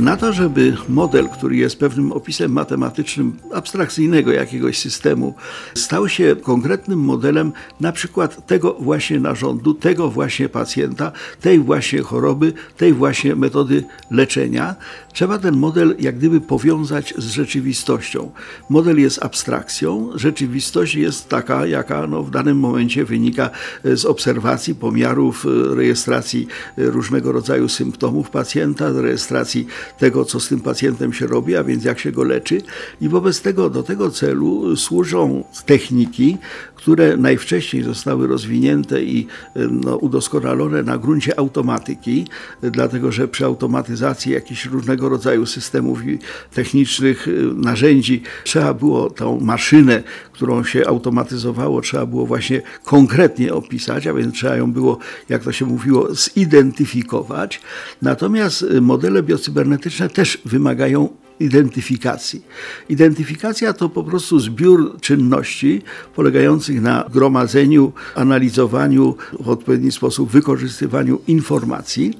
Na to, żeby model, który jest pewnym opisem matematycznym abstrakcyjnego jakiegoś systemu, stał się konkretnym modelem na przykład tego właśnie narządu, tego właśnie pacjenta, tej właśnie choroby, tej właśnie metody leczenia, trzeba ten model jak gdyby powiązać z rzeczywistością. Model jest abstrakcją, rzeczywistość jest taka, jaka no, w danym momencie wynika z obserwacji, pomiarów, rejestracji różnego rodzaju symptomów pacjenta, rejestracji tego, co z tym pacjentem się robi, a więc jak się go leczy. I wobec tego do tego celu służą techniki, które najwcześniej zostały rozwinięte i no, udoskonalone na gruncie automatyki, dlatego że przy automatyzacji jakichś różnego rodzaju systemów i technicznych narzędzi trzeba było tą maszynę, którą się automatyzowało, trzeba było właśnie konkretnie opisać, a więc trzeba ją było, jak to się mówiło, zidentyfikować. Natomiast modele biocybernetyczne też wymagają identyfikacji. Identyfikacja to po prostu zbiór czynności polegających na gromadzeniu, analizowaniu, w odpowiedni sposób wykorzystywaniu informacji,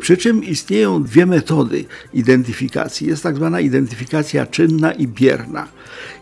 przy czym istnieją dwie metody identyfikacji. Jest tak zwana identyfikacja czynna i bierna.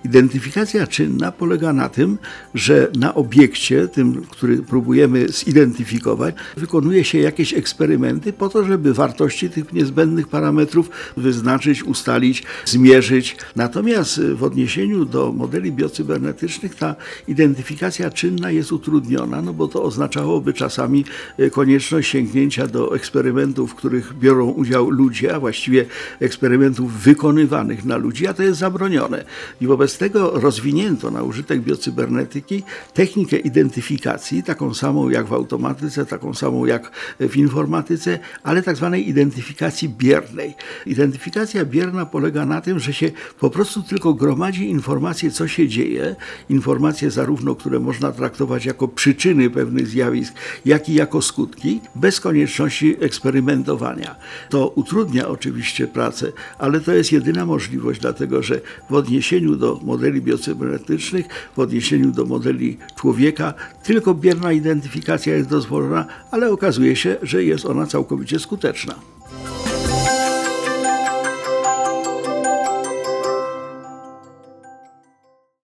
Identyfikacja czynna polega na tym, że na obiekcie, tym, który próbujemy zidentyfikować, wykonuje się jakieś eksperymenty po to, żeby wartości tych niezbędnych parametrów wyznaczyć, ustalić, zmierzyć. Natomiast w odniesieniu do modeli biocybernetycznych ta identyfikacja czynna jest utrudniona, no bo to oznaczałoby czasami konieczność sięgnięcia do eksperymentów, w których biorą udział ludzie, a właściwie eksperymentów wykonywanych na ludzi, a to jest zabronione. I wobec tego rozwinięto na użytek biocybernetyki technikę identyfikacji, taką samą jak w automatyce, taką samą jak w informatyce, ale tak zwanej identyfikacji biernej. Identyfikacja bierna polega na tym, że się po prostu tylko gromadzi informacje, co się dzieje, informacje zarówno, które można traktować jako przyczyny pewnych zjawisk, jak i jako skutki, bez konieczności eksperymentowania. To utrudnia oczywiście pracę, ale to jest jedyna możliwość, dlatego że w odniesieniu do modeli biocybernetycznych, w odniesieniu do modeli człowieka, tylko bierna identyfikacja jest dozwolona, ale okazuje się, że jest ona całkowicie skuteczna.